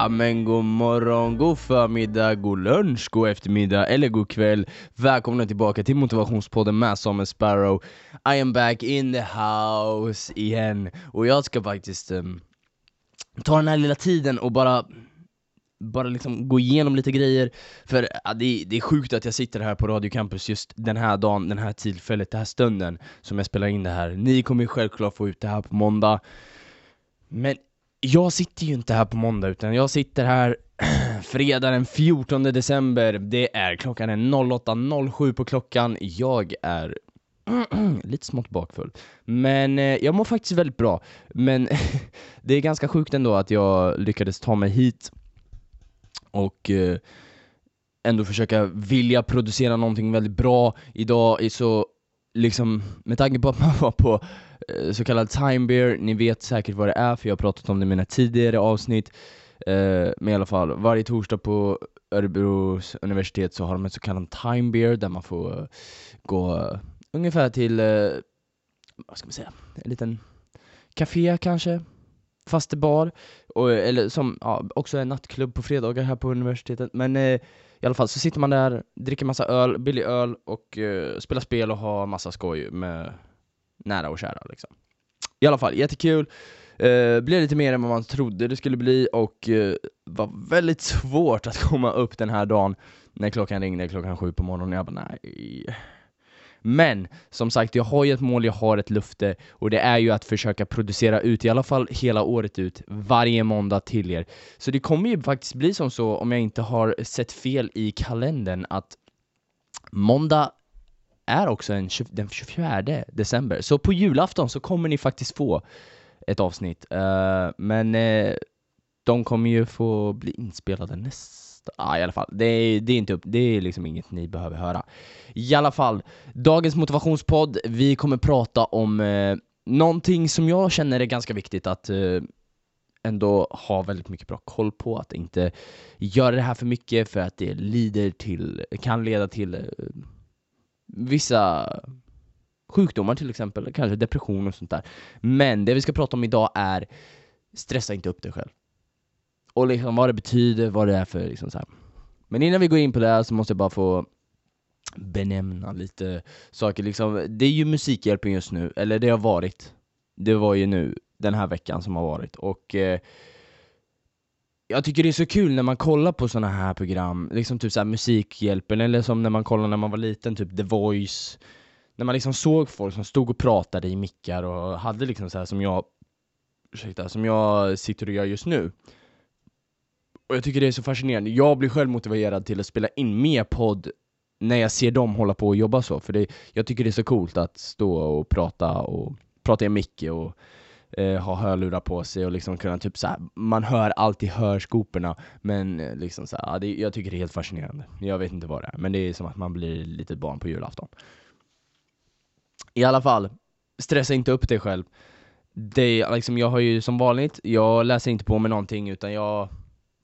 Ja men god morgon, god förmiddag, god lunch, god eftermiddag eller god kväll. Välkomna tillbaka till motivationspodden med Samuel Sparrow. I am back in the house igen. Och jag ska faktiskt um, ta den här lilla tiden och bara bara liksom gå igenom lite grejer, för ja, det, det är sjukt att jag sitter här på Radio Campus just den här dagen, den här tillfället, den här stunden som jag spelar in det här. Ni kommer ju självklart få ut det här på måndag, men jag sitter ju inte här på måndag utan jag sitter här fredag den 14 december, det är klockan är 08.07 på klockan, jag är lite smått bakfull. Men eh, jag mår faktiskt väldigt bra. Men det är ganska sjukt ändå att jag lyckades ta mig hit och eh, ändå försöka vilja producera någonting väldigt bra. Idag är så, liksom, med tanke på att man var på Eh, så kallad time beer, ni vet säkert vad det är för jag har pratat om det i mina tidigare avsnitt, eh, men i alla fall, varje torsdag på Örebro universitet så har de en så kallad time beer där man får eh, gå uh, ungefär till, uh, vad ska man säga, en liten café kanske, fast bar, och, eller som ja, också är nattklubb på fredagar här på universitetet. Men eh, i alla fall så sitter man där, dricker massa öl, billig öl och eh, spelar spel och har massa skoj med nära och kära liksom. I alla fall, jättekul. Eh, blev lite mer än vad man trodde det skulle bli och eh, var väldigt svårt att komma upp den här dagen när klockan ringde klockan sju på morgonen. Jag bara nej, men som sagt, jag har ju ett mål, jag har ett lufte och det är ju att försöka producera ut, i alla fall hela året ut, varje måndag till er. Så det kommer ju faktiskt bli som så, om jag inte har sett fel i kalendern, att måndag är också en, den 24 december. Så på julafton så kommer ni faktiskt få ett avsnitt. Uh, men uh, de kommer ju få bli inspelade nästa Ja, i alla fall. Det är, det är inte upp, det är liksom inget ni behöver höra. I alla fall, dagens motivationspodd, vi kommer prata om uh, någonting som jag känner är ganska viktigt att uh, ändå ha väldigt mycket bra koll på, att inte göra det här för mycket för att det lider till, kan leda till vissa sjukdomar till exempel, kanske depression och sånt där. Men det vi ska prata om idag är stressa inte upp dig själv och liksom vad det betyder, vad det är för liksom så här. Men innan vi går in på det här så måste jag bara få benämna lite saker liksom. Det är ju Musikhjälpen just nu, eller det har varit. Det var ju nu, den här veckan som har varit och eh, jag tycker det är så kul när man kollar på såna här program, liksom typ såhär Musikhjälpen, eller som när man kollade när man var liten, typ The Voice När man liksom såg folk som stod och pratade i mickar och hade liksom så här som jag Ursäkta, som jag sitter och gör just nu och jag tycker det är så fascinerande. Jag blir själv motiverad till att spela in mer podd när jag ser dem hålla på och jobba så, för det, jag tycker det är så coolt att stå och prata och prata i mick och eh, ha hörlurar på sig och liksom kunna typ såhär, man hör alltid hörskoporna men eh, liksom såhär, det, jag tycker det är helt fascinerande. Jag vet inte vad det är, men det är som att man blir litet barn på julafton. I alla fall, stressa inte upp dig själv. Det, liksom, jag har ju som vanligt, jag läser inte på med någonting utan jag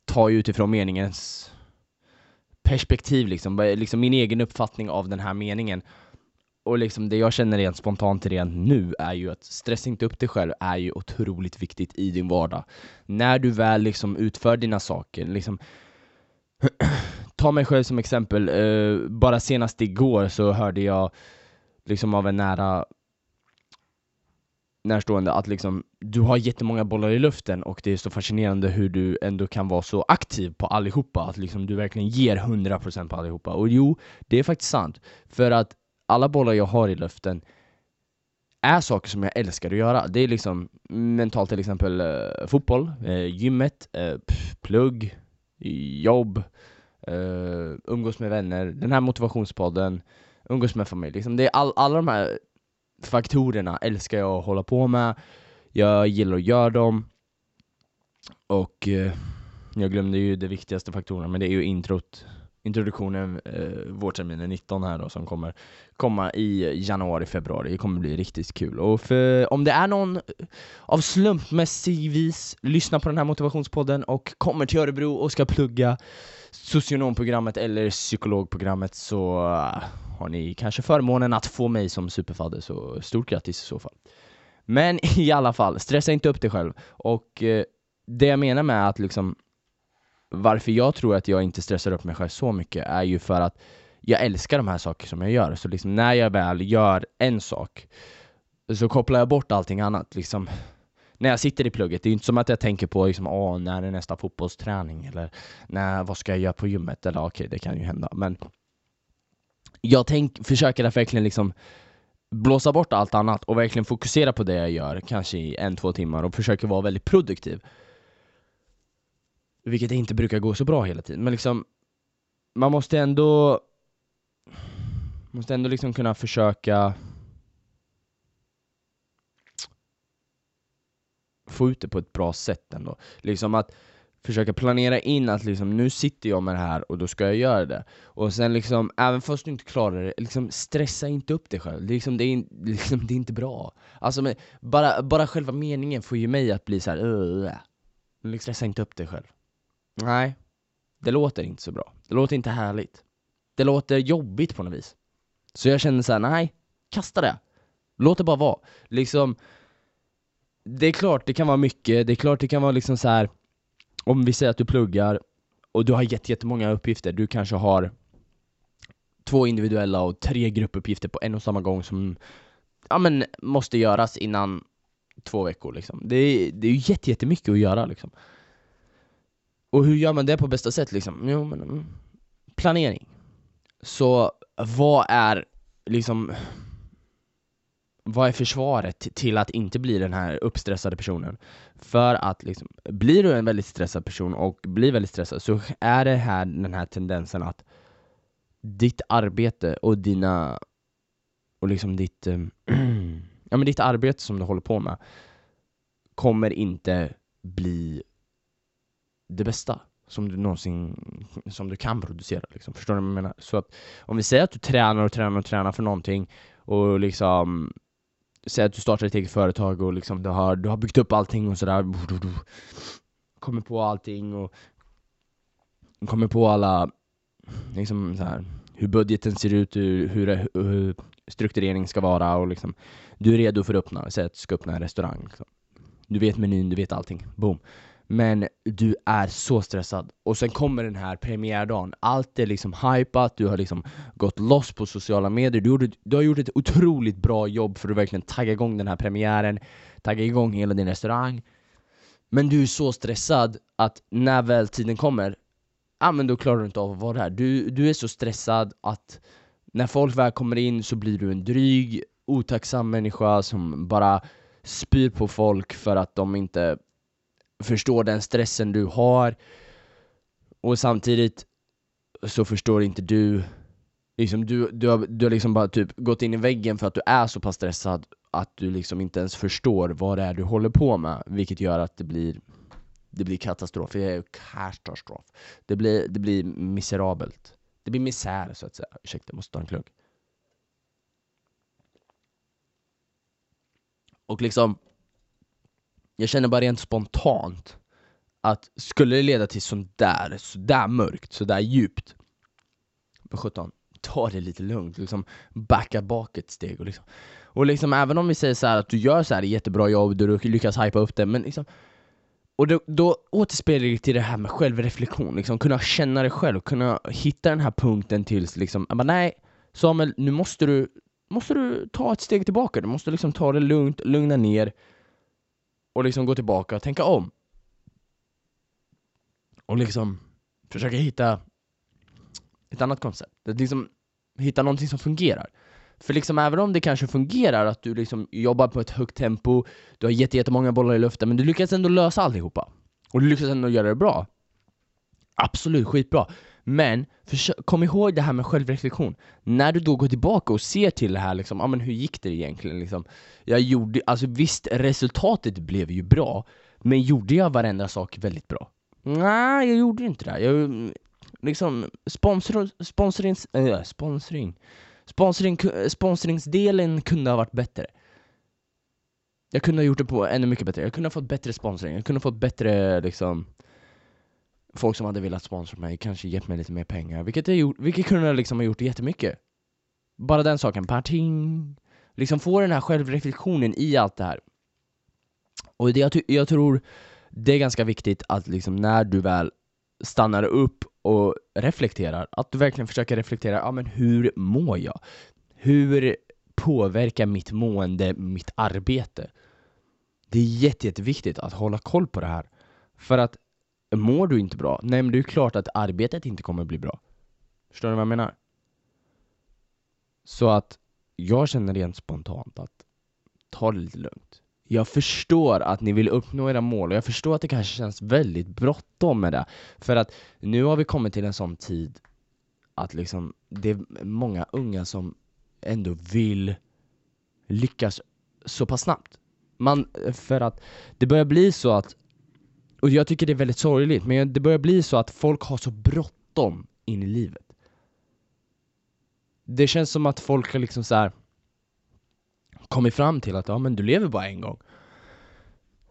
tar ju utifrån meningens perspektiv liksom, liksom min egen uppfattning av den här meningen. Och liksom det jag känner rent spontant redan nu är ju att stressa inte upp dig själv är ju otroligt viktigt i din vardag. När du väl liksom utför dina saker, liksom Ta mig själv som exempel, uh, bara senast igår så hörde jag liksom av en nära närstående att liksom, du har jättemånga bollar i luften och det är så fascinerande hur du ändå kan vara så aktiv på allihopa, att liksom du verkligen ger 100% på allihopa. Och jo, det är faktiskt sant. För att alla bollar jag har i luften är saker som jag älskar att göra. Det är liksom mentalt till exempel eh, fotboll, eh, gymmet, eh, plugg, jobb, eh, umgås med vänner, den här motivationspodden, umgås med familj. Liksom det är all, alla de här faktorerna älskar jag att hålla på med, jag gillar att göra dem, och eh, jag glömde ju de viktigaste faktorerna, men det är ju introt, introduktionen eh, vårterminen 19 här då, som kommer komma i januari, februari. Det kommer bli riktigt kul. Och för, om det är någon av slumpmässig vis lyssnar på den här motivationspodden och kommer till Örebro och ska plugga socionomprogrammet eller psykologprogrammet så eh, har ni kanske förmånen att få mig som superfadder, så stort grattis i så fall. Men i alla fall, stressa inte upp dig själv. Och eh, det jag menar med att liksom varför jag tror att jag inte stressar upp mig själv så mycket är ju för att jag älskar de här sakerna som jag gör. Så liksom när jag väl gör en sak så kopplar jag bort allting annat. Liksom, när jag sitter i plugget, det är ju inte som att jag tänker på liksom, Åh, när är nästa fotbollsträning eller när, vad ska jag göra på gymmet? Eller okej, det kan ju hända. Men jag tänk, försöker att verkligen liksom blåsa bort allt annat och verkligen fokusera på det jag gör, kanske i en, två timmar och försöker vara väldigt produktiv. Vilket inte brukar gå så bra hela tiden, men liksom man måste ändå måste ändå liksom kunna försöka få ut det på ett bra sätt ändå. Liksom att försöka planera in att liksom, nu sitter jag med det här och då ska jag göra det. Och sen liksom, även fast du inte klarar det, liksom, stressa inte upp dig själv. Liksom, det, är, liksom, det är inte bra. Alltså, men, bara, bara själva meningen får ju mig att bli så här. Uh, liksom, stressa inte upp dig själv. Nej, det låter inte så bra. Det låter inte härligt. Det låter jobbigt på något vis. Så jag känner så här: nej, kasta det. Låt det bara vara. Liksom, det är klart det kan vara mycket, det är klart det kan vara liksom så här om vi säger att du pluggar och du har jättemånga uppgifter, du kanske har två individuella och tre gruppuppgifter på en och samma gång som ja, men, måste göras innan två veckor liksom. Det är, det är ju jättemycket att göra liksom. Och hur gör man det på bästa sätt liksom? Jo, men mm. planering. Så vad är liksom vad är försvaret till att inte bli den här uppstressade personen? För att liksom, blir du en väldigt stressad person och blir väldigt stressad så är det här den här tendensen att ditt arbete och dina och liksom ditt äh, ja men ditt arbete som du håller på med kommer inte bli det bästa som du någonsin som du kan producera liksom. Förstår du vad jag menar? Så att om vi säger att du tränar och tränar och tränar för någonting och liksom säg att du startar ett eget företag och liksom du har, du har byggt upp allting och sådär Kommer på allting och Kommer på alla liksom så här, hur budgeten ser ut, hur, hur, hur struktureringen ska vara och liksom Du är redo för att öppna, säg att du ska öppna en restaurang liksom. Du vet menyn, du vet allting, boom men du är så stressad. Och sen kommer den här premiärdagen, allt är liksom hypat, du har liksom gått loss på sociala medier, du, gjorde, du har gjort ett otroligt bra jobb för att verkligen tagga igång den här premiären, tagga igång hela din restaurang. Men du är så stressad att när väl tiden kommer, ja men då klarar du inte av att vara där. Du, du är så stressad att när folk väl kommer in så blir du en dryg, otacksam människa som bara spyr på folk för att de inte förstår den stressen du har och samtidigt så förstår inte du liksom du, du, har, du har liksom bara typ gått in i väggen för att du är så pass stressad att du liksom inte ens förstår vad det är du håller på med vilket gör att det blir det blir katastrof, det är katastrof. Det blir, det blir miserabelt. Det blir misär så att säga, ursäkta jag måste ta en klunk och liksom jag känner bara rent spontant att skulle det leda till sådär, sådär mörkt, sådär djupt För sjutton, ta det lite lugnt, liksom backa bak ett steg och liksom Och liksom även om vi säger så att du gör så här jättebra jobb, du lyckas hypa upp det, men liksom och då, då återspelar det till det här med självreflektion, liksom kunna känna dig själv, kunna hitta den här punkten tills liksom, bara, nej Samuel, nu måste du, måste du ta ett steg tillbaka, du måste liksom ta det lugnt, lugna ner och liksom gå tillbaka och tänka om. Och liksom försöka hitta ett annat koncept. Att liksom hitta någonting som fungerar. För liksom även om det kanske fungerar att du liksom jobbar på ett högt tempo, du har jättemånga bollar i luften, men du lyckas ändå lösa allihopa Och du lyckas ändå göra det bra. Absolut, skitbra. Men kom ihåg det här med självreflektion. När du då går tillbaka och ser till det här, liksom, ah, men hur gick det egentligen? Liksom, jag gjorde, alltså visst, resultatet blev ju bra, men gjorde jag varenda sak väldigt bra? Nej, jag gjorde inte det. Jag, liksom, sponsor, sponsrings, äh, sponsring, sponsring, sponsringsdelen kunde ha varit bättre. Jag kunde ha gjort det på ännu mycket bättre. Jag kunde ha fått bättre sponsring, jag kunde ha fått bättre liksom folk som hade velat sponsra mig, kanske gett mig lite mer pengar, vilket, jag gjort, vilket kunde liksom ha gjort jättemycket. Bara den saken, parting. Liksom få den här självreflektionen i allt det här. Och det jag, jag tror det är ganska viktigt att liksom när du väl stannar upp och reflekterar. Att du verkligen försöker reflektera, ja men hur mår jag? Hur påverkar mitt mående mitt arbete? Det är jätte, jätteviktigt att hålla koll på det här. För att mår du inte bra, nej men det är klart att arbetet inte kommer bli bra. Förstår ni vad jag menar? Så att jag känner rent spontant att ta det lite lugnt. Jag förstår att ni vill uppnå era mål och jag förstår att det kanske känns väldigt bråttom med det. För att nu har vi kommit till en sån tid att liksom det är många unga som ändå vill lyckas så pass snabbt. Man, för att det börjar bli så att, och jag tycker det är väldigt sorgligt, men det börjar bli så att folk har så bråttom in i livet. Det känns som att folk har liksom så här kommit fram till att ja men du lever bara en gång.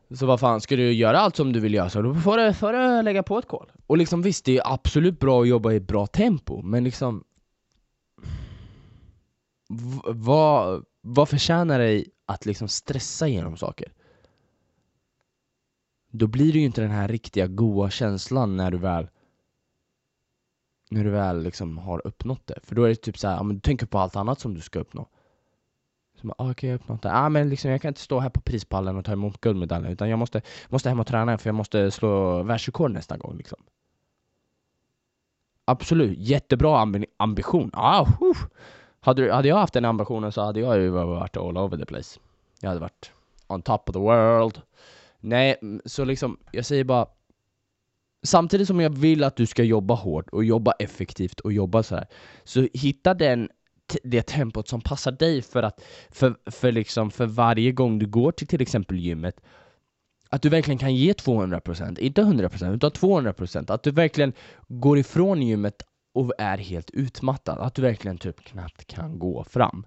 Så vad fan, ska du göra allt som du vill göra så då får du, får du lägga på ett kol. Och liksom visst, det är absolut bra att jobba i ett bra tempo, men liksom vad, vad förtjänar dig att liksom stressa igenom saker? Då blir det ju inte den här riktiga goa känslan när du väl när du väl liksom har uppnått det. För då är det typ så här, ja, men du tänker på allt annat som du ska uppnå. Som, ah, okay, jag uppnått det. Ah, men liksom, jag kan inte stå här på prispallen och ta emot guldmedaljen, utan jag måste, måste hem och träna för jag måste slå världsrekord nästa gång. Liksom. Absolut, jättebra amb ambition. Ah, hade, hade jag haft den ambitionen så hade jag ju varit all over the place. Jag hade varit on top of the world. Nej, så liksom, jag säger bara Samtidigt som jag vill att du ska jobba hårt och jobba effektivt och jobba så här, så hitta den det tempot som passar dig för att, för, för liksom, för varje gång du går till till exempel gymmet, att du verkligen kan ge 200%, inte 100% utan 200%, att du verkligen går ifrån gymmet och är helt utmattad, att du verkligen typ knappt kan gå fram.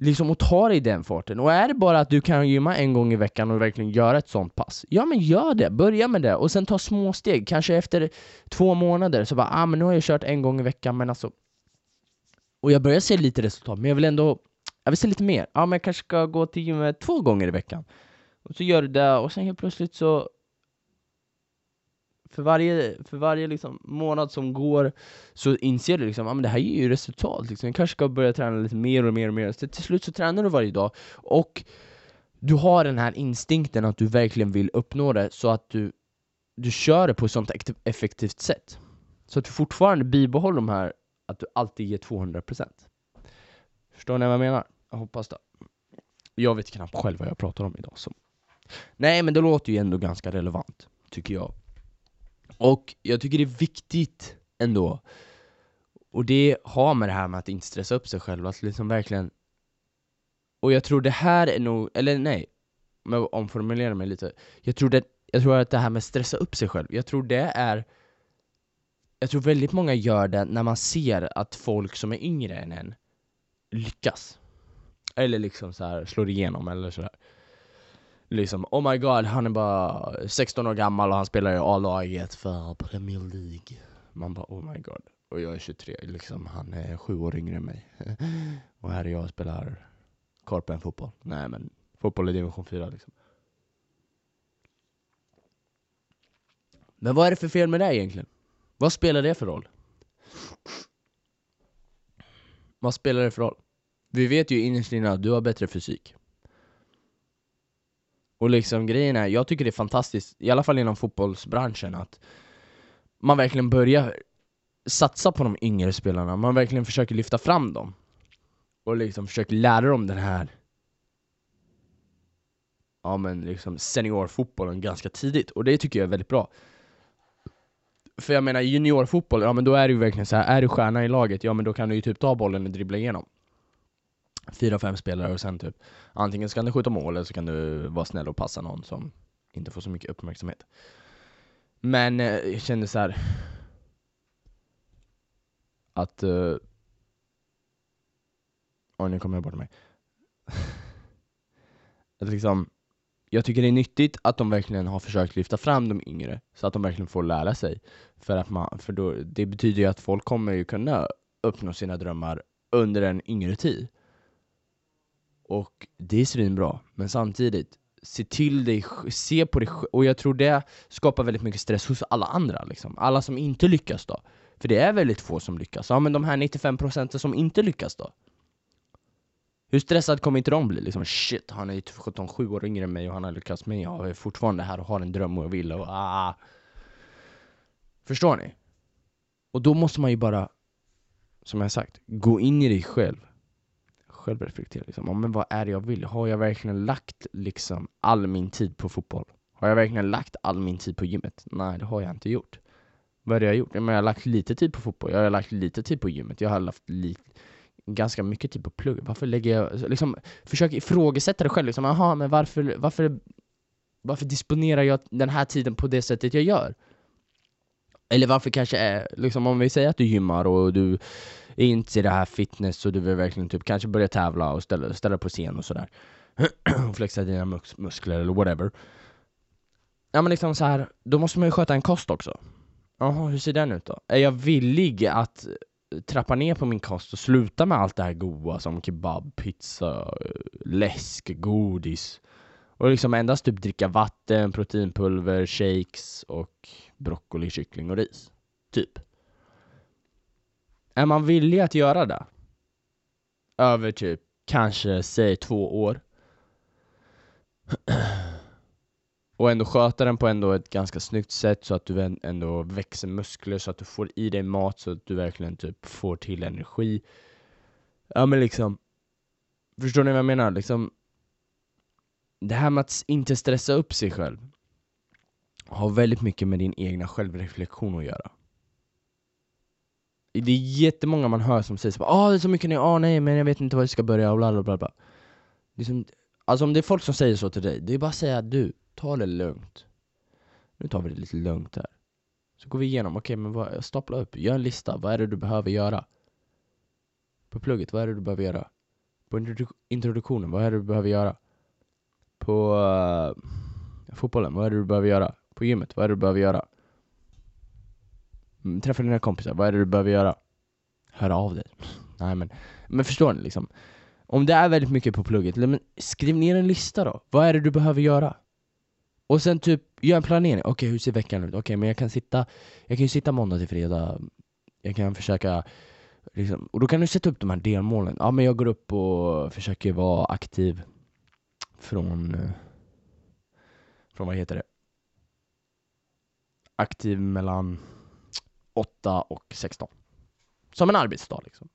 Liksom och ta dig den farten, och är det bara att du kan gymma en gång i veckan och verkligen göra ett sånt pass, ja men gör det, börja med det och sen ta små steg, kanske efter två månader så bara ah men nu har jag kört en gång i veckan men alltså och jag börjar se lite resultat, men jag vill ändå jag vill se lite mer. Ja, men jag kanske ska gå till gymmet två gånger i veckan. Och så gör du det, och sen helt plötsligt så för varje, för varje liksom månad som går så inser du liksom, att men det här ger ju resultat liksom. Jag kanske ska börja träna lite mer och mer och mer. Så till slut så tränar du varje dag, och du har den här instinkten att du verkligen vill uppnå det, så att du, du kör det på ett sånt effektivt sätt. Så att du fortfarande bibehåller de här att du alltid ger 200%. Förstår ni vad jag menar? Jag hoppas det. Jag vet knappt själv vad jag pratar om idag. Så. Nej, men det låter ju ändå ganska relevant, tycker jag. Och jag tycker det är viktigt ändå, och det har med det här med att inte stressa upp sig själv, att liksom verkligen Och jag tror det här är nog, eller nej, om jag omformulerar mig lite Jag tror, det, jag tror att det här med att stressa upp sig själv, jag tror det är jag tror väldigt många gör det när man ser att folk som är yngre än en lyckas. Eller liksom så här slår igenom eller sådär. Liksom, oh my god, han är bara 16 år gammal och han spelar i A-laget för Premier League. Man bara oh my god. Och jag är 23, liksom, han är sju år yngre än mig. och här är jag och spelar korpen fotboll. Nej men, fotboll i division 4 liksom. Men vad är det för fel med det egentligen? Vad spelar det för roll? Vad spelar det för roll? Vi vet ju innerst inne att du har bättre fysik. Och liksom grejen är, jag tycker det är fantastiskt, i alla fall inom fotbollsbranschen, att man verkligen börjar satsa på de yngre spelarna, man verkligen försöker lyfta fram dem. Och liksom försöker lära dem den här ja men liksom seniorfotbollen ganska tidigt, och det tycker jag är väldigt bra. För jag menar juniorfotboll, ja men då är det ju verkligen så här, är du stjärna i laget, ja men då kan du ju typ ta bollen och dribbla igenom Fyra, fem spelare och sen typ Antingen så kan du skjuta mål eller så kan du vara snäll och passa någon som inte får så mycket uppmärksamhet Men eh, jag kände så här Att uh, Oj nu kommer jag bort mig Att liksom jag tycker det är nyttigt att de verkligen har försökt lyfta fram de yngre, så att de verkligen får lära sig. För, att man, för då, det betyder ju att folk kommer ju kunna uppnå sina drömmar under en yngre tid. Och det är svinbra, men samtidigt, se till dig, se på dig och jag tror det skapar väldigt mycket stress hos alla andra liksom. Alla som inte lyckas då. För det är väldigt få som lyckas. Ja men de här 95% som inte lyckas då? Hur stressad kommer inte de bli? Liksom, shit, han är 17, 7 år yngre än mig och han har lyckats men jag är fortfarande här och har en dröm och jag vill och ah. Förstår ni? Och då måste man ju bara, som jag sagt, gå in i dig själv. Självreflektera liksom. men vad är det jag vill? Har jag verkligen lagt liksom all min tid på fotboll? Har jag verkligen lagt all min tid på gymmet? Nej, det har jag inte gjort. Vad är det jag har gjort? Jag, jag har lagt lite tid på fotboll, jag har lagt lite tid på gymmet, jag har lagt lite ganska mycket tid på plugg. Varför lägger jag, liksom, försök ifrågasätta dig själv, liksom, aha, men varför, varför, varför disponerar jag den här tiden på det sättet jag gör? Eller varför kanske eh, liksom om vi säger att du gymmar och du är inte i det här fitness och du vill verkligen typ kanske börja tävla och ställa, ställa på scen och sådär. flexa dina mus muskler eller whatever. Ja men liksom så här, då måste man ju sköta en kost också. Jaha, hur ser den ut då? Är jag villig att trappa ner på min kost och sluta med allt det här goda som kebab, pizza, läsk, godis och liksom endast typ dricka vatten, proteinpulver, shakes och broccoli, kyckling och ris. Typ. Är man villig att göra det? Över typ, kanske, säg två år. och ändå sköta den på ändå ett ganska snyggt sätt så att du ändå växer muskler, så att du får i dig mat, så att du verkligen typ får till energi. Ja men liksom, förstår ni vad jag menar? Liksom, det här med att inte stressa upp sig själv har väldigt mycket med din egna självreflektion att göra. Det är jättemånga man hör som säger så ah, det är så mycket ni ah, nej men jag vet inte var jag ska börja och bla bla bla bla liksom, Alltså om det är folk som säger så till dig, det är bara att säga du, ta det lugnt Nu tar vi det lite lugnt här Så går vi igenom, okej okay, men vad, stapla upp, gör en lista, vad är det du behöver göra? På plugget, vad är det du behöver göra? På introduktionen, vad är det du behöver göra? På uh, fotbollen, vad är det du behöver göra? På gymmet, vad är det du behöver göra? Mm, träffa dina kompisar, vad är det du behöver göra? Höra av dig. Nej men, men förstår ni liksom? Om det är väldigt mycket på plugget, men skriv ner en lista då. Vad är det du behöver göra? Och sen typ, gör en planering. Okej, okay, hur ser veckan ut? Okej, okay, men jag kan sitta, jag kan ju sitta måndag till fredag. Jag kan försöka, liksom, och då kan du sätta upp de här delmålen. Ja, men jag går upp och försöker vara aktiv från, från vad heter det? Aktiv mellan 8 och 16. Som en arbetsdag liksom.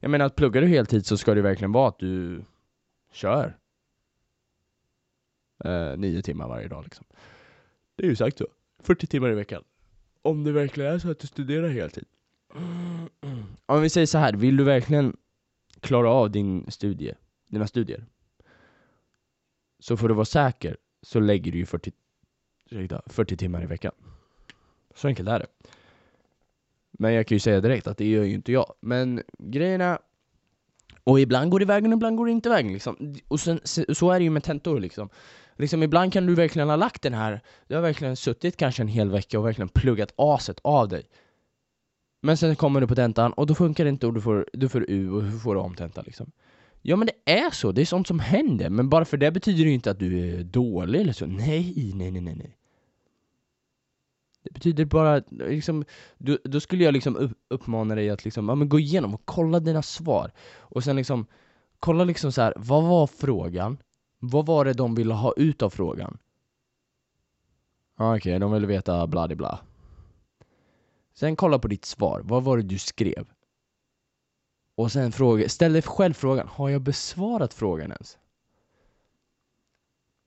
Jag menar att pluggar du heltid så ska det verkligen vara att du kör eh, nio timmar varje dag liksom. Det är ju sagt så. 40 timmar i veckan. Om det verkligen är så att du studerar heltid. Om vi säger så här, vill du verkligen klara av din studie, dina studier? Så för att vara säker så lägger du ju 40, 40 timmar i veckan. Så enkelt är det. Men jag kan ju säga direkt att det gör ju inte jag. Men grejen är, och ibland går det vägen, och ibland går det inte vägen liksom. Och sen, så är det ju med tentor liksom. Liksom ibland kan du verkligen ha lagt den här, du har verkligen suttit kanske en hel vecka och verkligen pluggat aset av dig. Men sen kommer du på tentan och då funkar det inte och du får, du får U och du får omtenta liksom. Ja men det är så, det är sånt som händer, men bara för det betyder det ju inte att du är dålig eller så. Nej, nej, nej, nej, nej. Det betyder bara, liksom, du, då skulle jag liksom uppmana dig att liksom, ja, men gå igenom och kolla dina svar. Och sen liksom, kolla liksom så här, vad var frågan? Vad var det de ville ha ut av frågan? Okej, okay, de ville veta bla bla. Sen kolla på ditt svar, vad var det du skrev? Och sen fråga, ställ dig själv frågan, har jag besvarat frågan ens?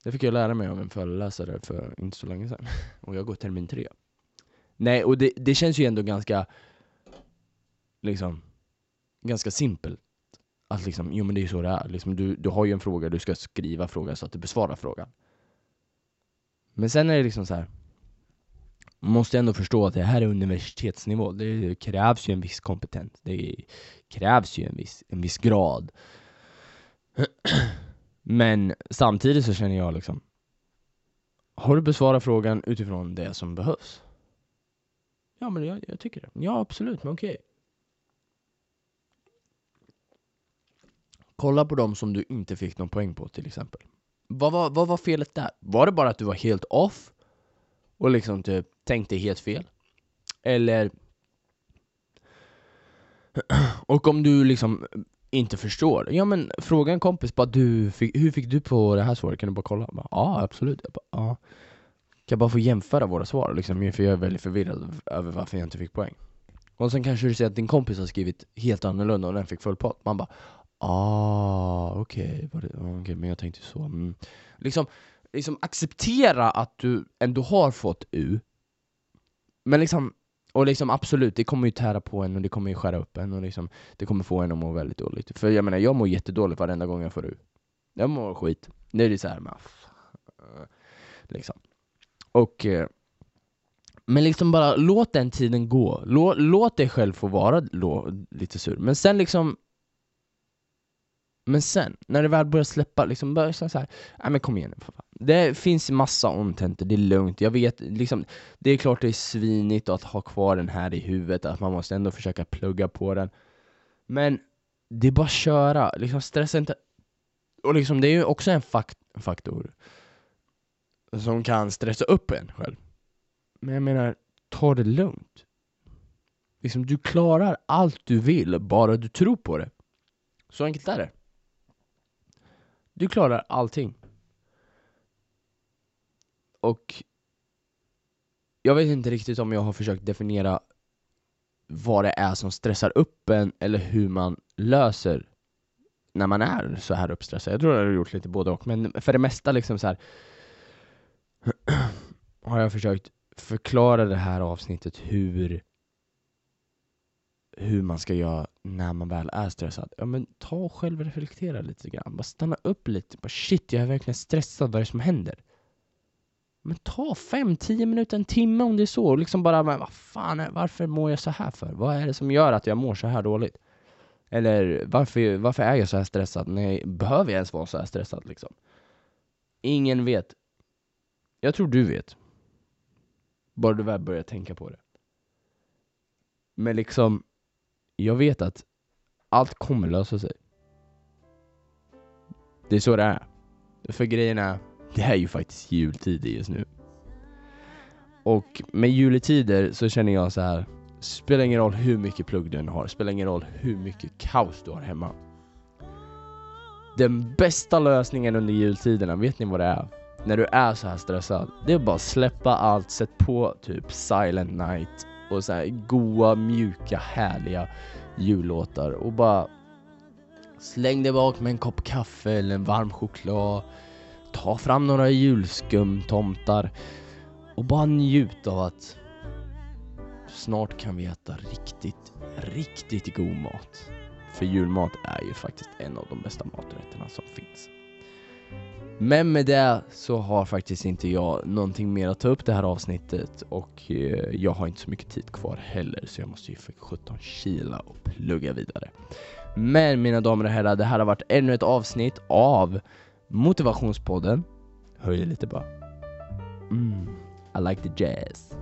Det fick jag lära mig av en föreläsare för inte så länge sedan. Och jag går termin tre. Nej, och det, det känns ju ändå ganska, liksom, ganska simpelt. Att liksom, jo men det är ju så det är. Liksom, du, du har ju en fråga, du ska skriva frågan så att du besvarar frågan. Men sen är det liksom så här. Man måste ändå förstå att det här är universitetsnivå. Det krävs ju en viss kompetens. Det krävs ju en viss, en viss grad. Men samtidigt så känner jag liksom, har du besvarat frågan utifrån det som behövs? Ja, men jag, jag tycker det. Ja, absolut, men okej. Kolla på dem som du inte fick någon poäng på till exempel. Vad var, vad var felet där? Var det bara att du var helt off? Och liksom typ tänkte helt fel? Eller... Och om du liksom inte förstår, ja men fråga en kompis bara du, fick, hur fick du på det här svaret? Kan du bara kolla? Ja ah, absolut, jag bara, ah. Kan jag bara få jämföra våra svar liksom, för jag är väldigt förvirrad över varför jag inte fick poäng Och sen kanske du ser att din kompis har skrivit helt annorlunda och den fick full pott Man bara Ah, okej, okay. okay, men jag tänkte så mm. liksom, liksom acceptera att du ändå har fått U Men liksom och liksom absolut, det kommer ju tära på en och det kommer ju skära upp en och liksom, det kommer få en att må väldigt dåligt. För jag menar, jag mår jättedåligt varenda gång jag får U. Jag mår skit. Det är det såhär, men liksom. Och eh, men liksom bara låt den tiden gå. Låt, låt dig själv få vara lite sur. Men sen liksom men sen, när det väl börjar släppa, liksom börjar så här, nej men kom igen nu för fan. Det finns massa omtenter, det är lugnt, jag vet, liksom, det är klart det är svinigt att ha kvar den här i huvudet, att man måste ändå försöka plugga på den. Men det är bara att köra, liksom stressa inte. Och liksom det är ju också en fakt faktor som kan stressa upp en själv. Men jag menar, ta det lugnt. Liksom, du klarar allt du vill, bara du tror på det. Så enkelt är det. Du klarar allting. Och jag vet inte riktigt om jag har försökt definiera vad det är som stressar upp en eller hur man löser när man är så här uppstressad. Jag tror jag har gjort lite både och, men för det mesta liksom så här har jag försökt förklara det här avsnittet hur hur man ska göra när man väl är stressad. Ja men ta och självreflektera lite grann. Bara stanna upp lite. Bara shit, jag är verkligen stressad. Vad är det som händer? Men ta fem, tio minuter, en timme om det är så. Och liksom bara, men vad fan, är, varför mår jag så här för? Vad är det som gör att jag mår så här dåligt? Eller varför, varför är jag så här stressad? Nej, behöver jag ens vara så här stressad liksom? Ingen vet. Jag tror du vet. Bara du väl börjar tänka på det. Men liksom, jag vet att allt kommer lösa sig. Det är så det är. För grejen är, det är ju faktiskt jultider just nu. Och med juletider så känner jag så här. spelar ingen roll hur mycket plugg du har, spelar ingen roll hur mycket kaos du har hemma. Den bästa lösningen under jultiderna, vet ni vad det är? När du är så här stressad, det är bara att släppa allt, sätt på typ Silent Night och så här goa, mjuka, härliga jullåtar och bara släng dig bak med en kopp kaffe eller en varm choklad. Ta fram några julskumtomtar och bara njut av att snart kan vi äta riktigt, riktigt god mat. För julmat är ju faktiskt en av de bästa maträtterna som finns. Men med det så har faktiskt inte jag någonting mer att ta upp det här avsnittet och eh, jag har inte så mycket tid kvar heller så jag måste ju för 17 kila och plugga vidare. Men mina damer och herrar, det här har varit ännu ett avsnitt av Motivationspodden. Höj lite bara. Mm, I like the jazz.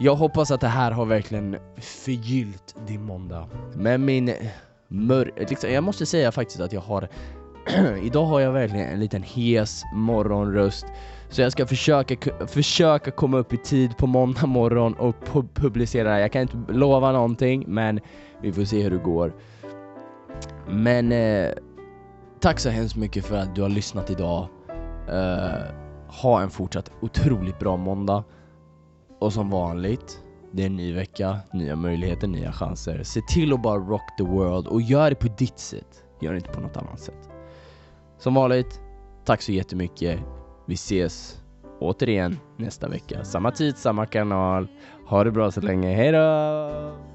Jag hoppas att det här har verkligen förgyllt din måndag. Men min mör... Liksom, jag måste säga faktiskt att jag har Idag har jag verkligen en liten hes morgonröst så jag ska försöka, försöka komma upp i tid på måndag morgon och pu publicera Jag kan inte lova någonting men vi får se hur det går. Men eh, tack så hemskt mycket för att du har lyssnat idag. Eh, ha en fortsatt otroligt bra måndag. Och som vanligt, det är en ny vecka, nya möjligheter, nya chanser. Se till att bara rock the world och gör det på ditt sätt. Gör det inte på något annat sätt. Som vanligt, tack så jättemycket. Vi ses återigen nästa vecka. Samma tid, samma kanal. Ha det bra så länge. Hejdå!